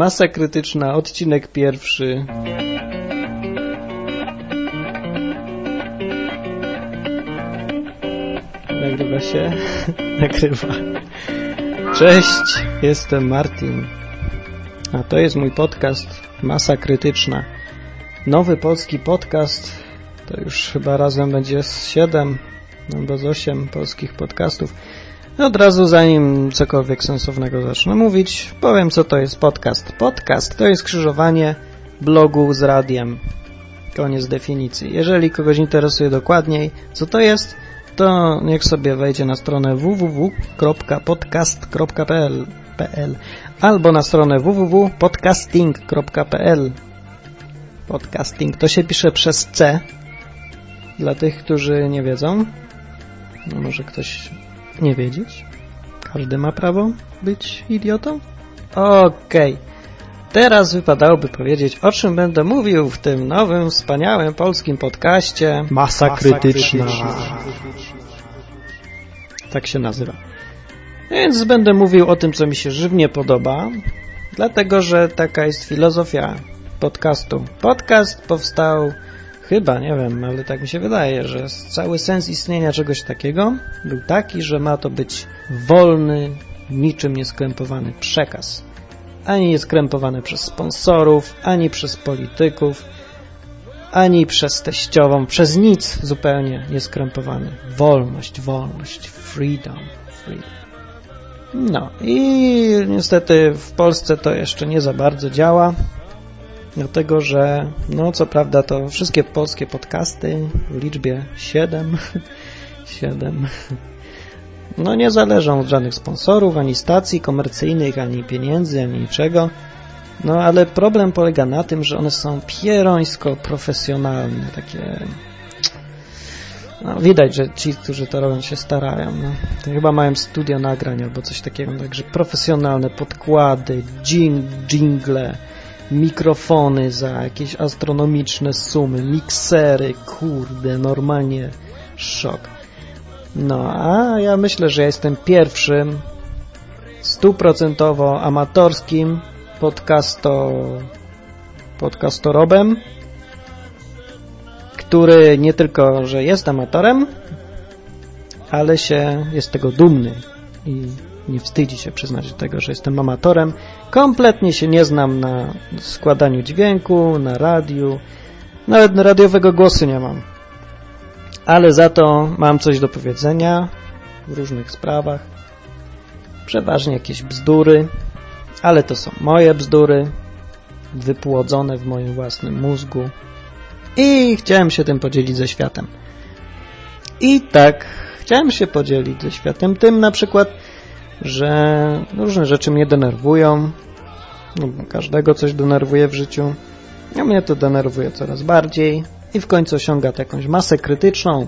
Masa krytyczna, odcinek pierwszy. Nagrywa się? Nagrywa. Cześć, jestem Martin. A to jest mój podcast Masa Krytyczna. Nowy polski podcast. To już chyba razem będzie z 7 albo z 8 polskich podcastów. Od razu zanim cokolwiek sensownego zacznę mówić, powiem co to jest podcast. Podcast to jest krzyżowanie blogu z radiem. Koniec definicji. Jeżeli kogoś interesuje dokładniej, co to jest, to niech sobie wejdzie na stronę www.podcast.pl albo na stronę www.podcasting.pl Podcasting to się pisze przez C dla tych, którzy nie wiedzą. No może ktoś nie wiedzieć. Każdy ma prawo być idiotą? Okej. Okay. Teraz wypadałoby powiedzieć, o czym będę mówił w tym nowym, wspaniałym polskim podcaście. Masa krytyczna. Tak się nazywa. Więc będę mówił o tym, co mi się żywnie podoba, dlatego, że taka jest filozofia podcastu. Podcast powstał chyba, nie wiem, ale tak mi się wydaje, że cały sens istnienia czegoś takiego był taki, że ma to być wolny, niczym nieskrępowany przekaz. Ani nie skrępowany przez sponsorów, ani przez polityków, ani przez teściową, przez nic zupełnie nieskrępowany. Wolność, wolność, freedom, freedom. No i niestety w Polsce to jeszcze nie za bardzo działa, dlatego że, no co prawda to wszystkie polskie podcasty w liczbie 7, 7, no nie zależą od żadnych sponsorów, ani stacji komercyjnych, ani pieniędzy, ani niczego. No ale problem polega na tym, że one są pierońsko profesjonalne, takie... No, widać, że ci, którzy to robią, się starają. No. To chyba mają studio nagrań albo coś takiego, także profesjonalne podkłady, dżing, jingle, mikrofony za jakieś astronomiczne sumy, miksery, kurde, normalnie szok. No, a ja myślę, że jestem pierwszym stuprocentowo amatorskim podcasto, podcastorobem, który nie tylko, że jest amatorem, ale się jest tego dumny i nie wstydzi się przyznać do tego, że jestem amatorem. Kompletnie się nie znam na składaniu dźwięku, na radiu, nawet radiowego głosu nie mam. Ale za to mam coś do powiedzenia w różnych sprawach. Przeważnie jakieś bzdury, ale to są moje bzdury, wypłodzone w moim własnym mózgu i chciałem się tym podzielić ze światem. I tak, chciałem się podzielić ze światem tym na przykład, że różne rzeczy mnie denerwują, no, każdego coś denerwuje w życiu, a mnie to denerwuje coraz bardziej. I w końcu osiąga jakąś masę krytyczną,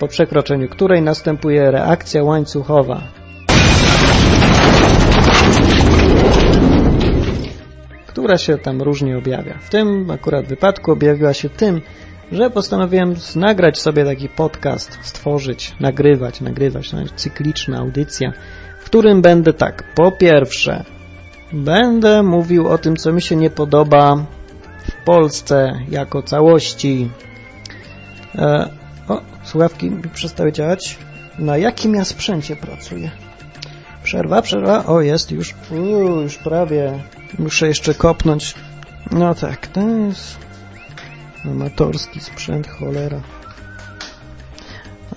po przekroczeniu której następuje reakcja łańcuchowa, która się tam różnie objawia. W tym akurat wypadku objawiła się tym, że postanowiłem nagrać sobie taki podcast, stworzyć, nagrywać, nagrywać, cykliczna audycja, w którym będę tak, po pierwsze, będę mówił o tym, co mi się nie podoba w Polsce jako całości. E, o, słuchawki przestały działać. Na jakim ja sprzęcie pracuję? Przerwa, przerwa. O, jest już. Już prawie. Muszę jeszcze kopnąć. No tak, to jest amatorski sprzęt, cholera.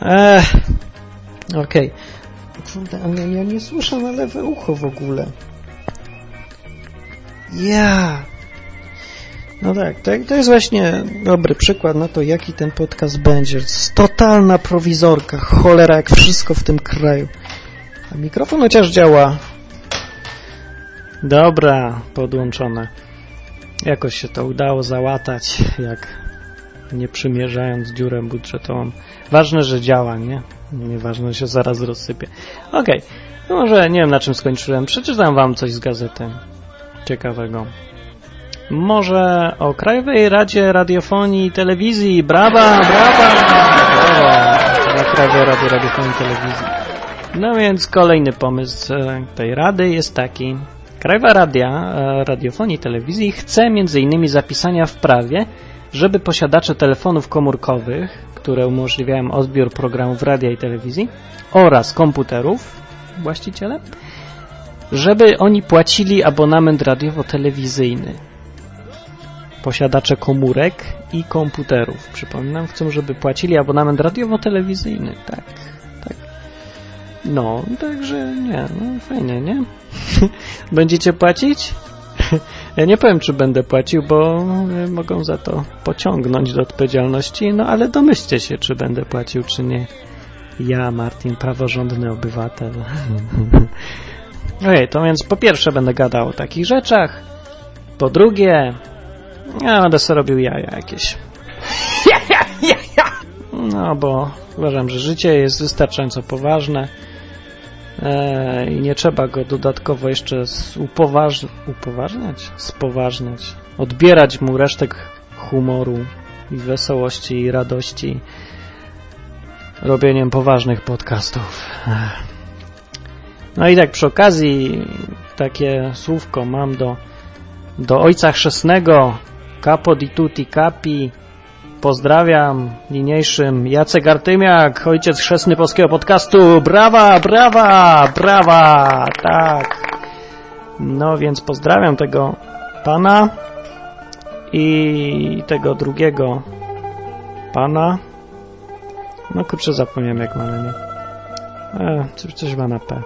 Ech, okej. Okay. ale ja nie słyszę na lewe ucho w ogóle. Ja. No tak, to, to jest właśnie dobry przykład na to, jaki ten podcast będzie. Totalna prowizorka, cholera, jak wszystko w tym kraju. A mikrofon chociaż działa. Dobra, podłączone. Jakoś się to udało załatać, jak nie przymierzając dziurę budżetową. Ważne, że działa, nie? Nieważne, że się zaraz rozsypie. Okej, okay. no może nie wiem na czym skończyłem. Przeczytam wam coś z gazety ciekawego. Może o Krajowej Radzie Radiofonii i Telewizji. Brawa, brawa! Brawa Krajowej Rady Radiofonii i Telewizji. No więc kolejny pomysł tej rady jest taki. Krajowa Radia, e, Radiofonii i Telewizji chce m.in. zapisania w prawie, żeby posiadacze telefonów komórkowych, które umożliwiają odbiór programów radia i telewizji oraz komputerów, właściciele, żeby oni płacili abonament radiowo-telewizyjny. Posiadacze komórek i komputerów, przypominam, chcą, żeby płacili abonament radiowo-telewizyjny, tak, tak. No, także nie, no fajnie, nie? Będziecie płacić? Ja nie powiem, czy będę płacił, bo mogą za to pociągnąć do odpowiedzialności, no ale domyślcie się, czy będę płacił, czy nie. Ja, Martin, praworządny obywatel. Okej, to więc po pierwsze będę gadał o takich rzeczach, po drugie ja będę sobie robił jaja jakieś. No, bo uważam, że życie jest wystarczająco poważne e, i nie trzeba go dodatkowo jeszcze upoważ upoważniać, spoważniać, odbierać mu resztek humoru i wesołości i radości robieniem poważnych podcastów. No i tak przy okazji takie słówko mam do, do ojca chrzestnego. Capo di tutti capi Pozdrawiam niniejszym Jacek Artymiak, ojciec chrzestny polskiego podcastu. Brawa, brawa, brawa, tak. No więc pozdrawiam tego pana i tego drugiego pana. No kurczę, zapomniałem jak ma na nie. E, coś, coś ma na P.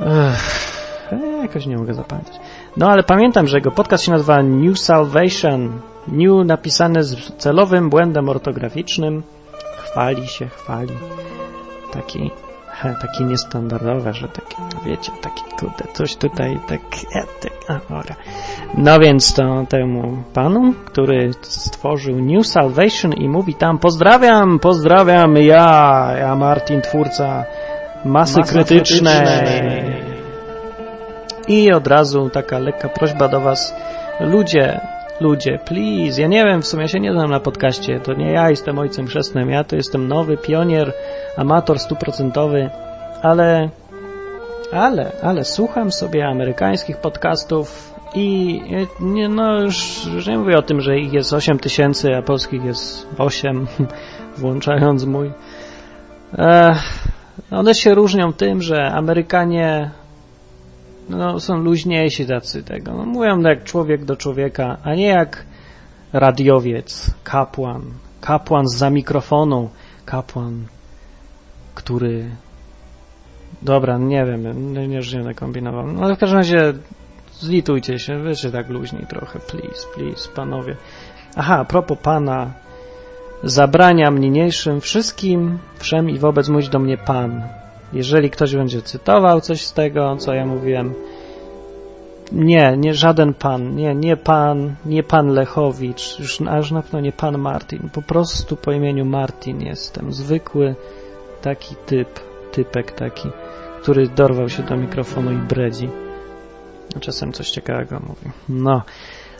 Ech, e, jakoś nie mogę zapamiętać. No ale pamiętam, że jego podcast się nazywa New Salvation. New napisane z celowym błędem ortograficznym. Chwali się, chwali. Taki, he, taki niestandardowy, że taki, wiecie, taki kurde, coś tutaj tak, e, tak a, ora. No więc to temu panu, który stworzył New Salvation i mówi tam pozdrawiam, pozdrawiam ja, ja Martin, twórca masy, masy krytycznej. krytycznej. I od razu taka lekka prośba do Was, ludzie, ludzie, please, ja nie wiem, w sumie się nie znam na podcaście, to nie ja jestem ojcem chrzestnym, ja to jestem nowy pionier, amator stuprocentowy, ale, ale, ale słucham sobie amerykańskich podcastów i nie, no już, już nie mówię o tym, że ich jest 8 tysięcy, a polskich jest 8, włączając mój. E, one się różnią tym, że Amerykanie no, są luźniejsi tacy tego. No, mówią jak człowiek do człowieka, a nie jak radiowiec, kapłan, kapłan za mikrofonu, kapłan, który Dobra, nie wiem, nie, nie, nie kombinował. No ale w każdym razie zlitujcie się, wiecie tak luźniej trochę, please, please, panowie. Aha, a propos pana, zabraniam niniejszym wszystkim, wszem i wobec mówić do mnie pan. Jeżeli ktoś będzie cytował coś z tego, co ja mówiłem, nie, nie żaden pan, nie, nie pan, nie pan Lechowicz, już, aż na pewno nie pan Martin, po prostu po imieniu Martin jestem, zwykły taki typ, typek taki, który dorwał się do mikrofonu i bredzi. Czasem coś ciekawego mówi. No,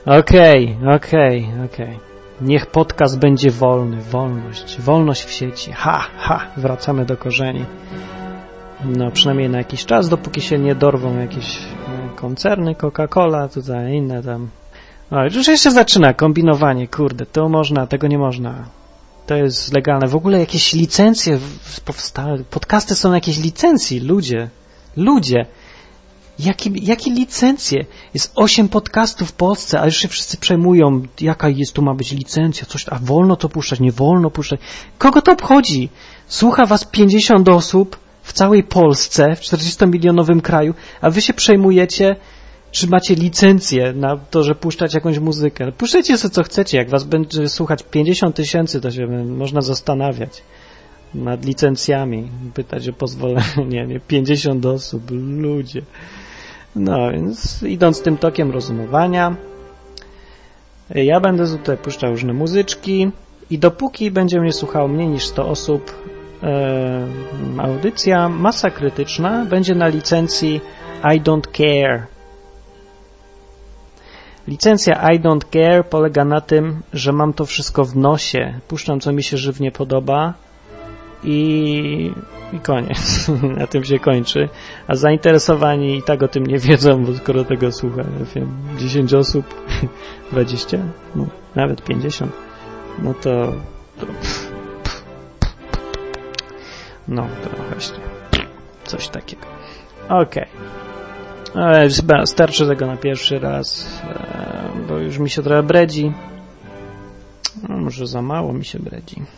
okej, okay, okej, okay, okej. Okay. Niech podcast będzie wolny, wolność, wolność w sieci. Ha, ha, wracamy do korzeni no przynajmniej na jakiś czas, dopóki się nie dorwą jakieś e, koncerny, Coca-Cola, tutaj inne tam. O, już jeszcze zaczyna kombinowanie, kurde, to można, tego nie można. To jest legalne. W ogóle jakieś licencje powstały, podcasty są jakieś licencji, ludzie, ludzie. Jakie, jakie licencje? Jest osiem podcastów w Polsce, a już się wszyscy przejmują, jaka jest tu ma być licencja, coś, a wolno to puszczać, nie wolno puszczać. Kogo to obchodzi? Słucha was 50 osób, w całej Polsce, w 40-milionowym kraju, a wy się przejmujecie, czy macie licencję na to, że puszczać jakąś muzykę. Puszczajcie sobie co chcecie, jak was będzie słuchać 50 tysięcy, to się można zastanawiać nad licencjami, pytać o pozwolenie, nie 50 osób, ludzie. No więc idąc tym tokiem rozumowania, ja będę tutaj puszczał różne muzyczki i dopóki będzie mnie słuchało mniej niż 100 osób, audycja Masa Krytyczna będzie na licencji I Don't Care. Licencja I Don't Care polega na tym, że mam to wszystko w nosie. Puszczam, co mi się żywnie podoba i i koniec. Na tym się kończy. A zainteresowani i tak o tym nie wiedzą, bo skoro tego słucha, nie wiem, 10 osób, 20, no, nawet 50, no to, to no to właśnie coś takiego. Okej. Okay. Starczy tego na pierwszy raz, e, bo już mi się trochę bredzi. No, może za mało mi się bredzi.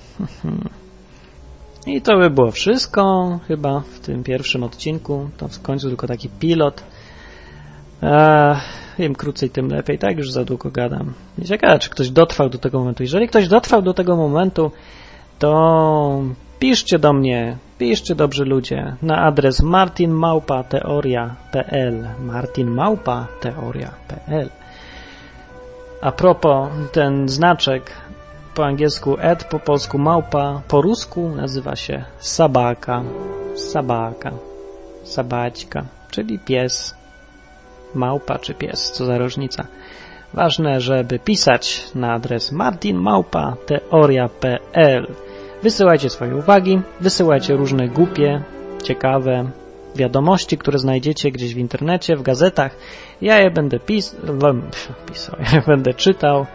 I to by było wszystko chyba w tym pierwszym odcinku. To w końcu tylko taki pilot. Eee, Im krócej, tym lepiej. Tak już za długo gadam. Ciekawe, czy ktoś dotrwał do tego momentu. Jeżeli ktoś dotrwał do tego momentu, to piszcie do mnie, piszcie dobrzy ludzie na adres martinmałpa.teoria.pl martinmałpa.teoria.pl A propos, ten znaczek po angielsku ed, po polsku małpa, po rusku nazywa się sabaka, sabaka, sabaćka, czyli pies, małpa czy pies, co za różnica. Ważne, żeby pisać na adres martinmałpa.teoria.pl Wysyłajcie swoje uwagi, wysyłajcie różne głupie, ciekawe wiadomości, które znajdziecie gdzieś w internecie, w gazetach. Ja je będę pis pisał, ja będę czytał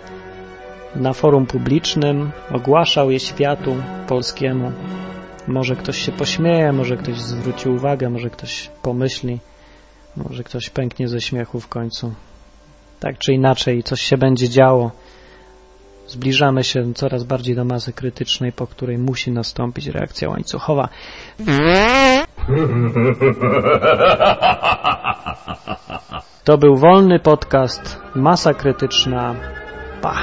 na forum publicznym, ogłaszał je światu polskiemu. Może ktoś się pośmieje, może ktoś zwróci uwagę, może ktoś pomyśli, może ktoś pęknie ze śmiechu w końcu. Tak czy inaczej, coś się będzie działo. Zbliżamy się coraz bardziej do masy krytycznej, po której musi nastąpić reakcja łańcuchowa. To był wolny podcast, masa krytyczna. Pa!